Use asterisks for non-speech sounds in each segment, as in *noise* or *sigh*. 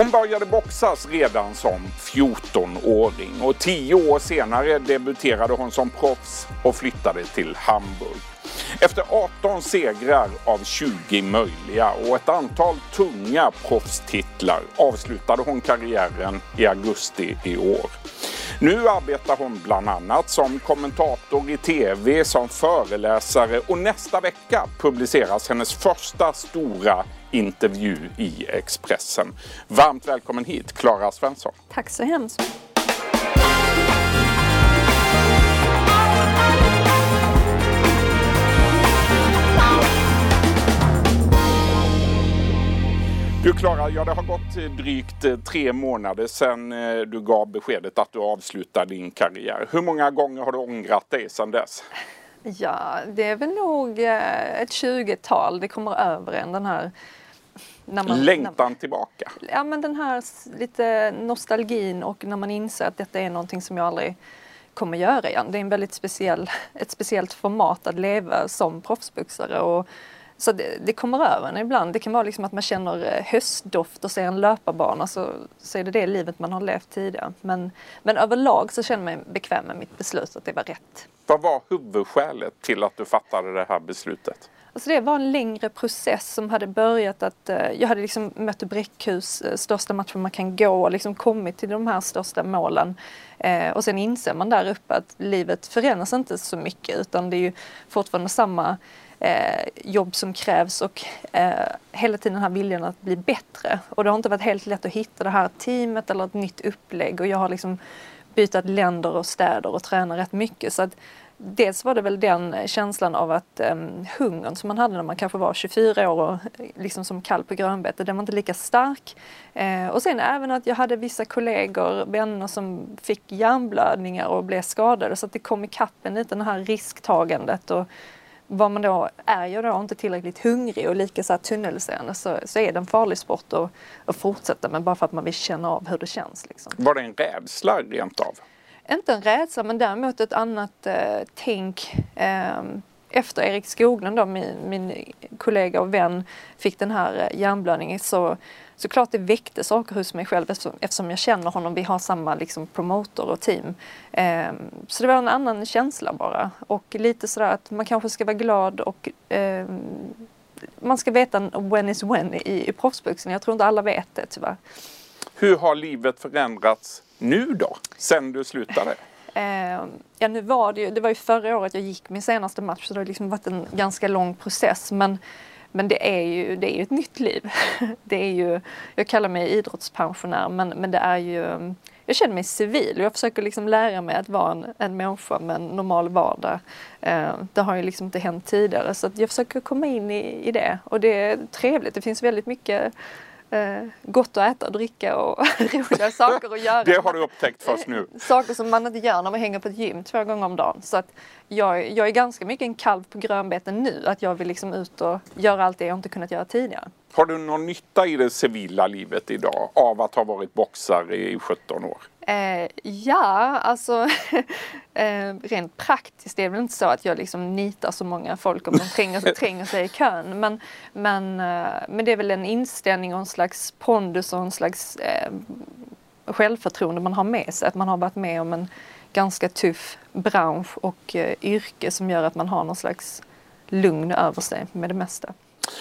Hon började boxas redan som 14-åring och tio år senare debuterade hon som proffs och flyttade till Hamburg. Efter 18 segrar av 20 möjliga och ett antal tunga proffstitlar avslutade hon karriären i augusti i år. Nu arbetar hon bland annat som kommentator i TV, som föreläsare och nästa vecka publiceras hennes första stora intervju i Expressen. Varmt välkommen hit, Klara Svensson. Tack så hemskt Du Klara, ja det har gått drygt eh, tre månader sedan eh, du gav beskedet att du avslutar din karriär. Hur många gånger har du ångrat dig sedan dess? Ja, det är väl nog eh, ett tjugotal. Det kommer över en den här när man, Längtan när, tillbaka? Ja, men den här lite nostalgin och när man inser att detta är någonting som jag aldrig kommer göra igen. Det är en väldigt speciell, *laughs* ett speciellt format att leva som proffsboxare och så det, det, kommer över en ibland. Det kan vara liksom att man känner eh, höstdoft och ser en löparbana så, så är det det livet man har levt tidigare. Men, men överlag så känner jag mig bekväm med mitt beslut att det var rätt. Vad var huvudskälet till att du fattade det här beslutet? Så det var en längre process som hade börjat att eh, jag hade liksom mött Bräckhus eh, största matchen man kan gå och liksom kommit till de här största målen. Eh, och sen inser man där uppe att livet förändras inte så mycket utan det är ju fortfarande samma eh, jobb som krävs och eh, hela tiden den här viljan att bli bättre. Och det har inte varit helt lätt att hitta det här teamet eller ett nytt upplägg och jag har liksom bytt länder och städer och tränat rätt mycket. Så att dels var det väl den känslan av att um, hungern som man hade när man kanske var 24 år och eh, liksom som kall på grönbete, den var inte lika stark. Eh, och sen även att jag hade vissa kollegor, vänner som fick hjärnblödningar och blev skadade så att det kom ikapp en lite det här risktagandet och vad man då är jag då inte tillräckligt hungrig och lika så tunnelseende så, så är det en farlig sport att, att fortsätta med bara för att man vill känna av hur det känns. Liksom. Var det en rädsla rent av? Inte en rädsla men däremot ett annat eh, tänk eh, efter Erik Skoglund då, min, min kollega och vän, fick den här eh, hjärnblödningen så såklart det väckte saker hos mig själv eftersom, eftersom jag känner honom. Vi har samma liksom, promotor och team. Eh, så det var en annan känsla bara. Och lite sådär att man kanske ska vara glad och eh, man ska veta when is when i, i proffsboxning. Jag tror inte alla vet det tyvärr. Hur har livet förändrats nu då, sen du slutade? *laughs* Eh, ja, nu var det ju, det var ju förra året jag gick min senaste match så det har liksom varit en ganska lång process. Men men det är ju, det är ju ett nytt liv. *laughs* Det är ju, jag kallar mig idrottspensionär men, men det är ju, jag känner mig civil och jag försöker liksom lära mig att vara en, en människa med en normal vardag. Eh, det har ju liksom inte hänt tidigare så jag försöker komma in i, i det och det är trevligt. Det finns väldigt mycket eh, gott att äta och dricka och *laughs* roliga saker att göra. Det har du upptäckt först nu? Saker som man inte gör när man hänger på ett gym två gånger om dagen. Så att jag, jag är ganska mycket en kalv på grönbeten nu, att jag vill liksom ut och göra allt det jag inte kunnat göra tidigare. Har du någon nytta i det civila livet idag av att ha varit boxare i 17 år? Eh, ja, alltså *laughs* eh, rent praktiskt är det väl inte så att jag liksom nitar så många folk om de tränger, *laughs* tränger sig i kön. Men, men, eh, men det är väl en inställning och en slags pondus och en slags eh, självförtroende man har med sig. Att man har varit med om en ganska tuff bransch och eh, yrke som gör att man har någon slags lugn över sig med det mesta.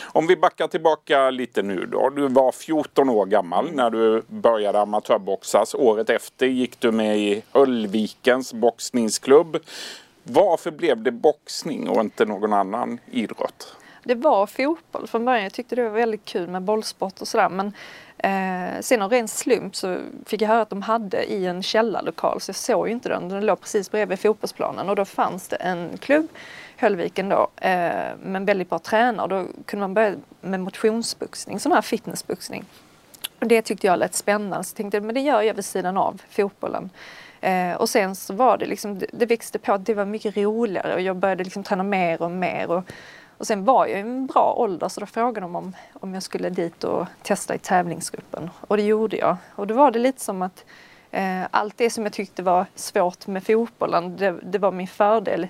Om vi backar tillbaka lite nu då. Du var 14 år gammal mm. när du började amatörboxas. Året efter gick du med i Höllvikens boxningsklubb. Varför blev det boxning och inte någon annan idrott? Det var fotboll från början. Jag tyckte det var väldigt kul med bollsport och sådär. Men eh, sen av ren slump så fick jag höra att de hade i en källarlokal så jag såg ju inte den. Den låg precis bredvid fotbollsplanen och då fanns det en klubb Höllviken då, eh, en väldigt bra tränare. Då kunde man börja med motionsboxning, sån här fitnessboxning. Och det tyckte jag lät spännande så jag tänkte men det gör jag vid sidan av fotbollen. Eh, och sen så var det liksom, det, det växte på att det var mycket roligare och jag började liksom träna mer och mer. Och, och sen var jag i en bra ålder så då frågade de om, om jag skulle dit och testa i tävlingsgruppen. Och det gjorde jag. Och då var det lite som att eh, allt det som jag tyckte var svårt med fotbollen, det, det var min fördel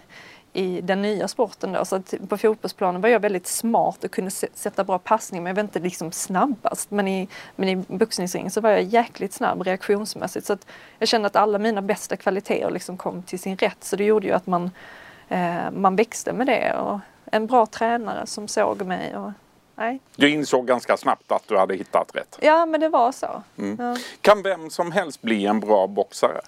i den nya sporten då. Så att på fotbollsplanen var jag väldigt smart och kunde sätta bra passning men jag var inte liksom snabbast. Men i, men i boxningsringen så var jag jäkligt snabb reaktionsmässigt så att jag kände att alla mina bästa kvaliteter liksom kom till sin rätt så det gjorde ju att man, eh, man växte med det. Och en bra tränare som såg mig. Och, nej. Du insåg ganska snabbt att du hade hittat rätt? Ja men det var så. Mm. Ja. Kan vem som helst bli en bra boxare?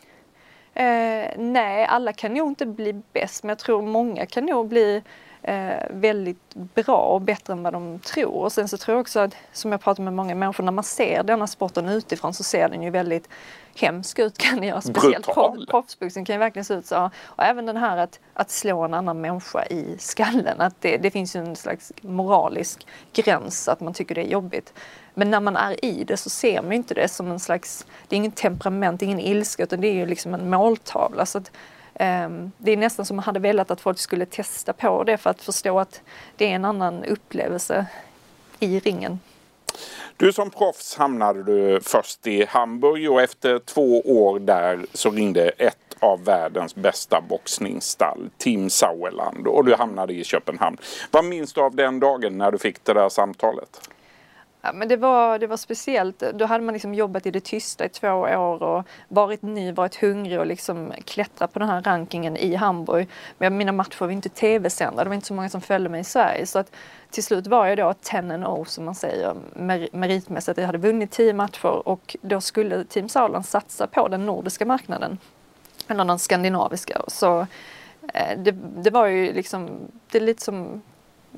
Eh, nej, alla kan nog inte bli bäst men jag tror många kan nog bli väldigt bra och bättre än vad de tror. Och sen så tror jag också att, som jag pratar med många människor, när man ser denna sporten utifrån så ser den ju väldigt hemsk ut *laughs* kan den göra. Speciellt proffsboxning kan ju verkligen se ut så. Och även den här att, att slå en annan människa i skallen. Att det, det finns ju en slags moralisk gräns att man tycker det är jobbigt. Men när man är i det så ser man inte det som en slags, det är ingen temperament, ingen ilska utan det är ju liksom en måltavla. Så att, Ehm, det är nästan som man hade velat att folk skulle testa på det för att förstå att det är en annan upplevelse i ringen. Du som proffs hamnade du först i Hamburg och efter två år där så ringde ett av världens bästa boxningsstall, Team Sauerland, och du hamnade i Köpenhamn. Vad minns du av den dagen när du fick det där samtalet? Ja, men det, var, det var speciellt. Då hade man liksom jobbat i det tysta i två år och varit ny, varit hungrig och liksom klättrat på den här rankingen i Hamburg. Men mina matcher var inte tv-sända, det var inte så många som följde mig i Sverige. Så att till slut var jag då 10 0 som man säger mer meritmässigt. Jag hade vunnit 10 matcher och då skulle Team Sauerland satsa på den nordiska marknaden. Eller den skandinaviska. Så eh, det, det var ju liksom, det är lite som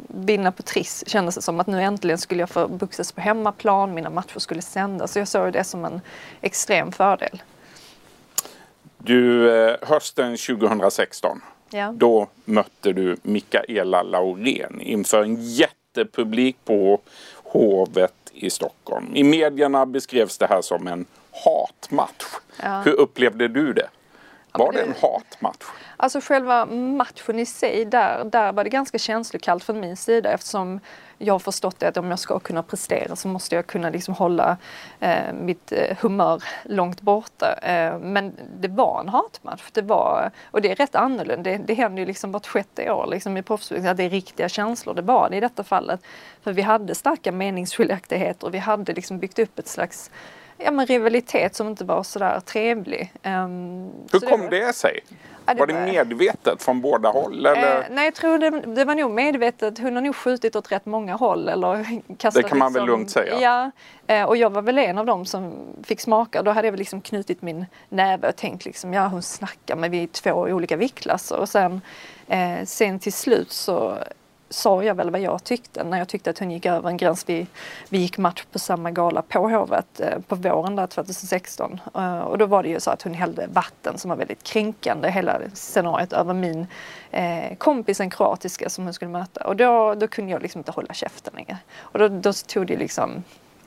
vinna på Triss kändes det som att nu äntligen skulle jag få boxas på hemmaplan, mina matcher skulle sändas. Så jag såg det som en extrem fördel. Du, eh, hösten 2016, ja. då mötte du Mikaela Laurén inför en jättepublik på Hovet i Stockholm. I medierna beskrevs det här som en hatmatch. Ja. Hur upplevde du det? Var det en hatmatch? Alltså själva matchen i sig, där, där var det ganska känslokallt från min sida eftersom jag har förstått det att om jag ska kunna prestera så måste jag kunna liksom hålla eh, mitt eh, humör långt borta. Eh, men det var en hatmatch. Det var, och det är rätt annorlunda. Det, det händer ju liksom vart sjätte år liksom i proffsboxning att det är riktiga känslor. Det var det i detta fallet. För vi hade starka meningsskiljaktigheter och vi hade liksom byggt upp ett slags ja, men rivalitet som inte var sådär trevlig. Um, Hur så kom det, var... det sig? Ja, det var det medvetet från båda håll? Eller? Eh, nej, jag tror det, det, var nog medvetet. Hon har nog skjutit åt rätt många håll. Eller *laughs* kastat det kan man liksom, väl lugnt säga? Ja, eh, och jag var väl en av dem som fick smaka. Då hade jag väl liksom knutit min näve och tänkt liksom, ja hon snackar men vi är två olika viktklasser. Och sen, eh, sen till slut så sa jag väl vad jag tyckte när jag tyckte att hon gick över en gräns. Vi, vi gick match på samma gala på Hovet eh, på våren där 2016 eh, och då var det ju så att hon hällde vatten som var väldigt kränkande hela scenariot över min eh, kompis, en kroatiska som hon skulle möta och då, då kunde jag liksom inte hålla käften längre. Och då, då tog det liksom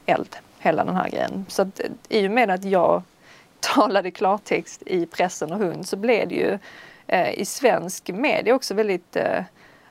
eld, hela den här grejen. Så att, eh, i och med att jag *laughs* talade klartext i pressen och hund så blev det ju eh, i svensk media också väldigt eh,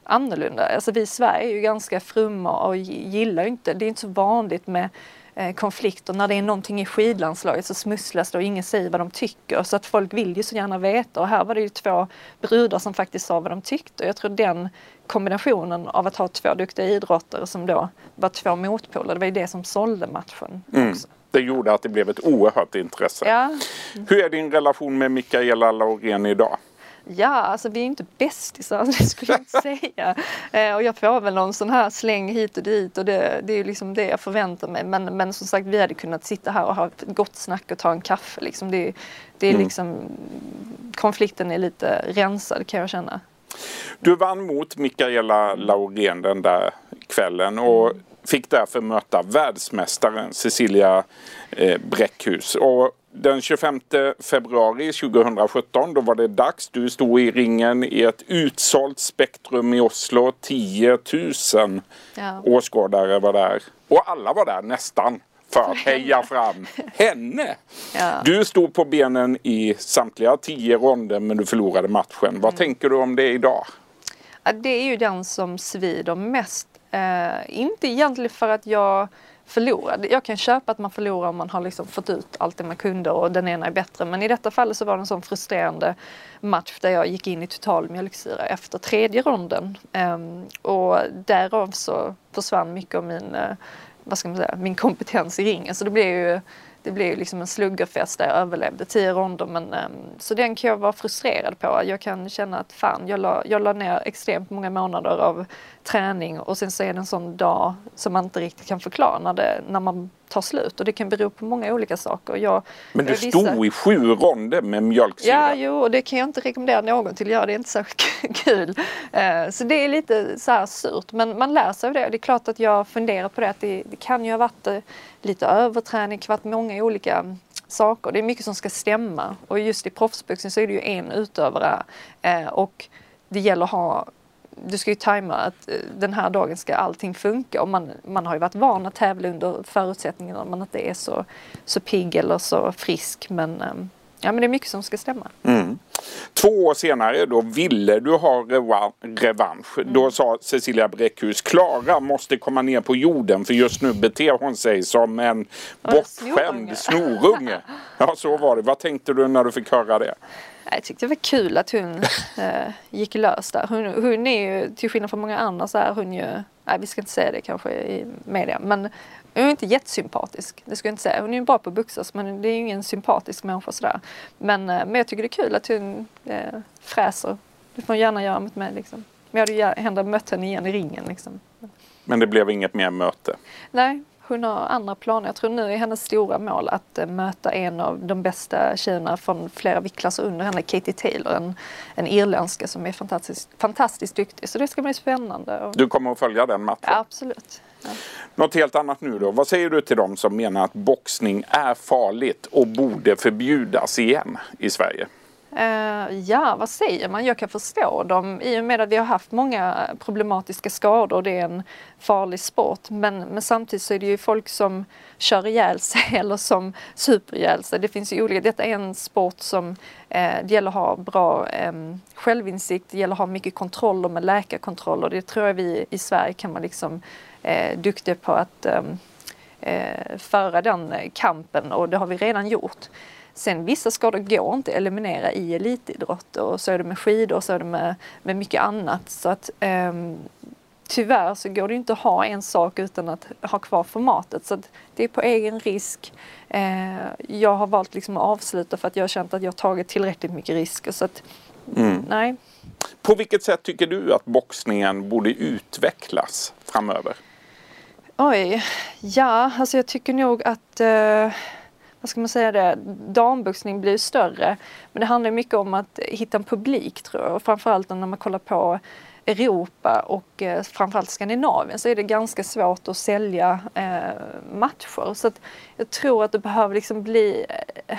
annorlunda. Alltså vi i Sverige är ju ganska frumma och gillar inte, det är inte så vanligt med eh, konflikter. När det är någonting i skidlandslaget så smusslas det och ingen säger vad de tycker. Så att folk vill ju så gärna veta och här var det ju två brudar som faktiskt sa vad de tyckte. Jag tror den kombinationen av att ha två duktiga idrottare som då var två motpoler, det var ju det som sålde matchen. Mm. Också. Det gjorde att det blev ett oerhört intresse. Ja. Hur är din relation med Mikaela Laurén idag? Ja, alltså vi är inte bästisar, *laughs* det skulle jag inte säga. Eh, och jag får väl någon sån här släng hit och dit och det, det är liksom det jag förväntar mig. Men, men som sagt, vi hade kunnat sitta här och ha ett gott snack och ta en kaffe. Liksom. Det, det är mm. liksom, konflikten är lite rensad kan jag känna. Du vann mot Mikaela Laurén den där kvällen och mm. Fick därför möta världsmästaren Cecilia eh, Bräckhus. Och den 25 februari 2017 då var det dags. Du stod i ringen i ett utsålt spektrum i Oslo. 10 000 ja. åskådare var där. Och alla var där nästan för att heja *laughs* fram henne. Ja. Du stod på benen i samtliga tio ronder men du förlorade matchen. Vad mm. tänker du om det idag? Det är ju den som svider mest. Eh, inte egentligen för att jag förlorade. Jag kan köpa att man förlorar om man har liksom fått ut allt det man kunde och den ena är bättre. Men i detta fallet så var det en sån frustrerande match där jag gick in i total mjölksyra efter tredje ronden. Eh, och därav så försvann mycket av min, eh, vad ska man säga, min kompetens i ringen. Så det blev ju det blev liksom en sluggerfest där jag överlevde tio ronder. Men, um, så den kan jag vara frustrerad på. Jag kan känna att fan, jag la, jag la ner extremt många månader av träning och sen så är det en sån dag som man inte riktigt kan förklara när, det, när man tar slut och det kan bero på många olika saker. Jag, Men du jag stod vissa... i sju ronder med mjölksyra? Ja, jo, och det kan jag inte rekommendera någon till att göra. Det är inte särskilt *laughs* kul. Uh, så det är lite så här surt, men man lär sig av det. Det är klart att jag funderar på det, att det, det kan ju ha varit uh, lite överträning, det kan ha varit många olika saker. Det är mycket som ska stämma och just i proffsboxning så är det ju en utövare uh, och det gäller att ha du ska ju tajma att eh, den här dagen ska allting funka och man, man har ju varit van att tävla under förutsättningen att man inte är så, så pigg eller så frisk men ehm, Ja men det är mycket som ska stämma. Mm. Två år senare då ville du ha revansch. Mm. Då sa Cecilia Bräckhus Klara måste komma ner på jorden för just nu beter hon sig som en bortskämd snorunge. Ja så var det. Vad tänkte du när du fick höra det? Jag tyckte det var kul att hon äh, *laughs* gick lös där. Hon, hon, är ju, till skillnad från många andra så är hon ju, nej vi ska inte säga det kanske i media, men hon är inte jättesympatisk. Det ska jag inte säga. Hon är ju bra på att boxas men det är ju ingen sympatisk människa sådär. Men, äh, men jag tycker det är kul att hon äh, fräser. Det får hon gärna göra mot mig liksom. Men jag hade ju hellre mött henne igen i ringen liksom. Men det blev inget mer möte? Nej, hon har andra planer. Jag tror nu är hennes stora mål att uh, möta en av de bästa tjejerna från flera viktklasser under henne, Katie Taylor, en, en irländska som är fantastiskt, fantastiskt duktig. Så det ska bli spännande. Du kommer att följa den matchen? Ja, absolut. Ja. Något helt annat nu då. Vad säger du till dem som menar att boxning är farligt och borde förbjudas igen i Sverige? Uh, ja, vad säger man? Jag kan förstå dem i och med att vi har haft många problematiska skador det är en farlig sport. Men, men samtidigt så är det ju folk som kör ihjäl sig *laughs* eller som super ihjäl sig. Det finns ju olika. Detta är en sport som uh, det gäller att ha bra um, självinsikt, det gäller att ha mycket kontroller med läkarkontroller. Det tror jag vi i Sverige kan vara liksom uh, duktiga på att um, föra den kampen och det har vi redan gjort. Sen vissa skador går inte att eliminera i elitidrott och så är det med skidor och så är det med, med mycket annat. Så att um, tyvärr så går det inte att ha en sak utan att ha kvar formatet. Så det är på egen risk. Uh, jag har valt liksom att avsluta för att jag har känt att jag tagit tillräckligt mycket risker. Så att, mm. nej. På vilket sätt tycker du att boxningen borde utvecklas framöver? Oj, ja, alltså jag tycker nog att uh, vad ska man säga det, damboxning blir större. Men det handlar mycket om att hitta en publik tror jag. Och framförallt när man kollar på Europa och eh, framförallt Skandinavien så är det ganska svårt att sälja eh, matcher. Så att jag tror att det behöver liksom bli eh,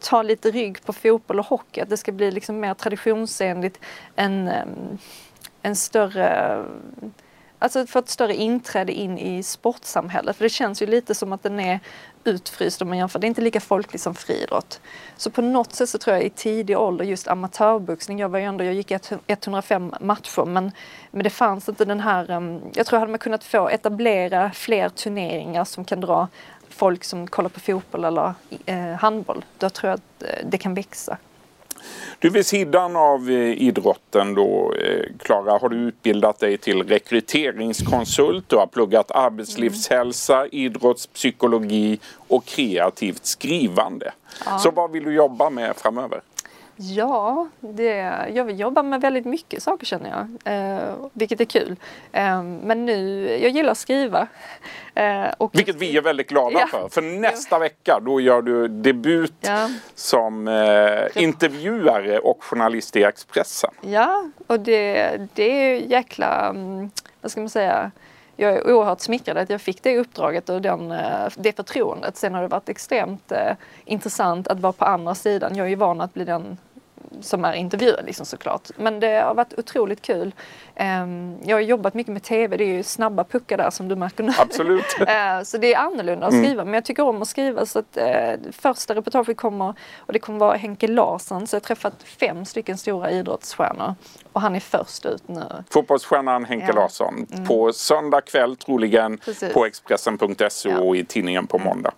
ta lite rygg på fotboll och hockey. Att det ska bli liksom mer traditionsenligt, en, eh, en större Alltså få ett större inträde in i sportsamhället. För det känns ju lite som att den är utfryst om man jämför. Det är inte lika folkligt som friidrott. Så på något sätt så tror jag i tidig ålder just amatörboxning. Jag var ju ändå, jag gick 105 matcher men, men det fanns inte den här, ehm, jag tror hade man kunnat få etablera fler turneringar som kan dra folk som kollar på fotboll eller eh, handboll. Då tror jag att eh, det kan växa. Du vid sidan av eh, idrotten då Klara eh, har du utbildat dig till rekryteringskonsult. Du har pluggat arbetslivshälsa, idrottspsykologi och kreativt skrivande. Ja. Så vad vill du jobba med framöver? Ja, det, jag vill jobba med väldigt mycket saker känner jag, eh, vilket är kul. Eh, men nu, jag gillar att skriva. Eh, och vilket vi är väldigt glada ja. för. För nästa ja. vecka då gör du debut ja. som eh, intervjuare och journalist i Expressen. Ja, och det, det är jäkla, mm, vad ska man säga, jag är oerhört smickrad att jag fick det uppdraget och den, eh, det förtroendet. Sen har det varit extremt eh, intressant att vara på andra sidan. Jag är ju van att bli den som är intervjuad liksom, såklart. Men det har varit otroligt kul. Ehm, jag har jobbat mycket med TV, det är ju snabba puckar där som du märker nu. Absolut. *laughs* Eh, så det är annorlunda att skriva, men jag tycker om att skriva så att eh, första reportaget kommer och det kommer vara Henke Larsson, så jag har träffat fem stycken stora idrottsstjärnor och han är först ut nu. Fotbollsstjärnan Henke Ja. Larsson på söndag kväll troligen Precis. på Expressen.se Ja. och i tidningen på måndag.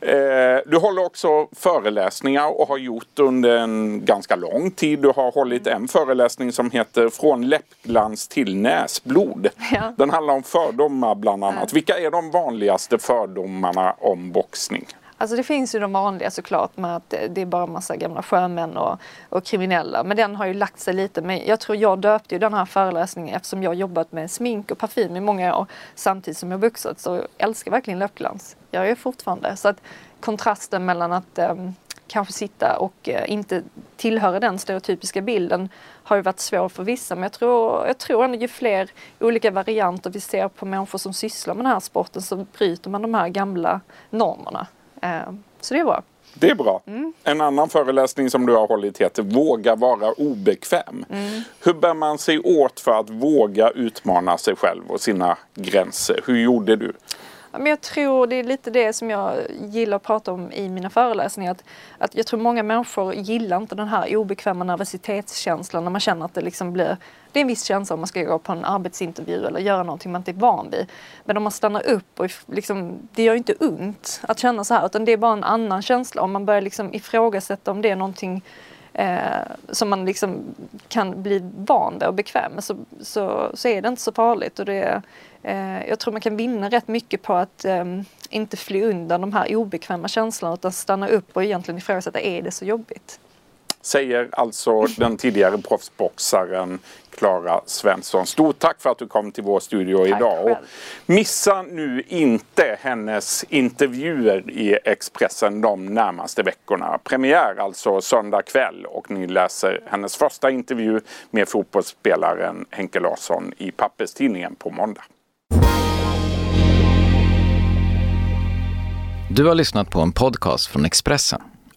Eh, du håller också föreläsningar och har gjort under en ganska lång tid. Du har hållit en föreläsning som heter Från läppglans till näsblod. Ja. Den handlar om fördomar bland annat. Vilka är de vanligaste fördomarna om boxning? Alltså det finns ju de vanliga såklart med att det är bara massa gamla sjömän och, och kriminella. Men den har ju lagt sig lite. Men jag tror jag döpte ju den här föreläsningen eftersom jag jobbat med smink och parfym i många år samtidigt som jag boxat. Så jag älskar verkligen läppglans. Jag är fortfarande. Så att kontrasten mellan att ehm, kanske sitta och eh, inte tillhöra den stereotypiska bilden har ju varit svår för vissa. Men jag tror, jag tror ändå ju fler olika varianter vi ser på människor som sysslar med den här sporten så bryter man de här gamla normerna. Eh, Så det är bra. Det är bra. En annan föreläsning som du har hållit heter Våga vara obekväm. Hur bär man sig åt för att våga utmana sig själv och sina gränser? Hur gjorde du? Men jag tror det är lite det som jag gillar att prata om i mina föreläsningar. Att, att jag tror många människor gillar inte den här obekväma nervositetskänslan när man känner att det liksom blir det är en viss känsla om man ska gå på en arbetsintervju eller göra någonting man inte är van vid. Men om man stannar upp och liksom, det gör ju inte ont att känna så här utan det är bara en annan känsla. Om man börjar liksom ifrågasätta om det är någonting eh, som man liksom kan bli van vid och bekväm med så, så, så är det inte så farligt. Och det, eh, jag tror man kan vinna rätt mycket på att eh, inte fly undan de här obekväma känslorna utan stanna upp och egentligen ifrågasätta, är det så jobbigt? Säger alltså den tidigare proffsboxaren Klara Svensson. Stort tack för att du kom till vår studio Tack idag. Och själv. missa nu inte hennes intervjuer i Expressen de närmaste veckorna. Premiär alltså söndag kväll och ni läser hennes första intervju med fotbollsspelaren Henke Larsson i Papperstidningen på måndag. Du har lyssnat på en podcast från Expressen.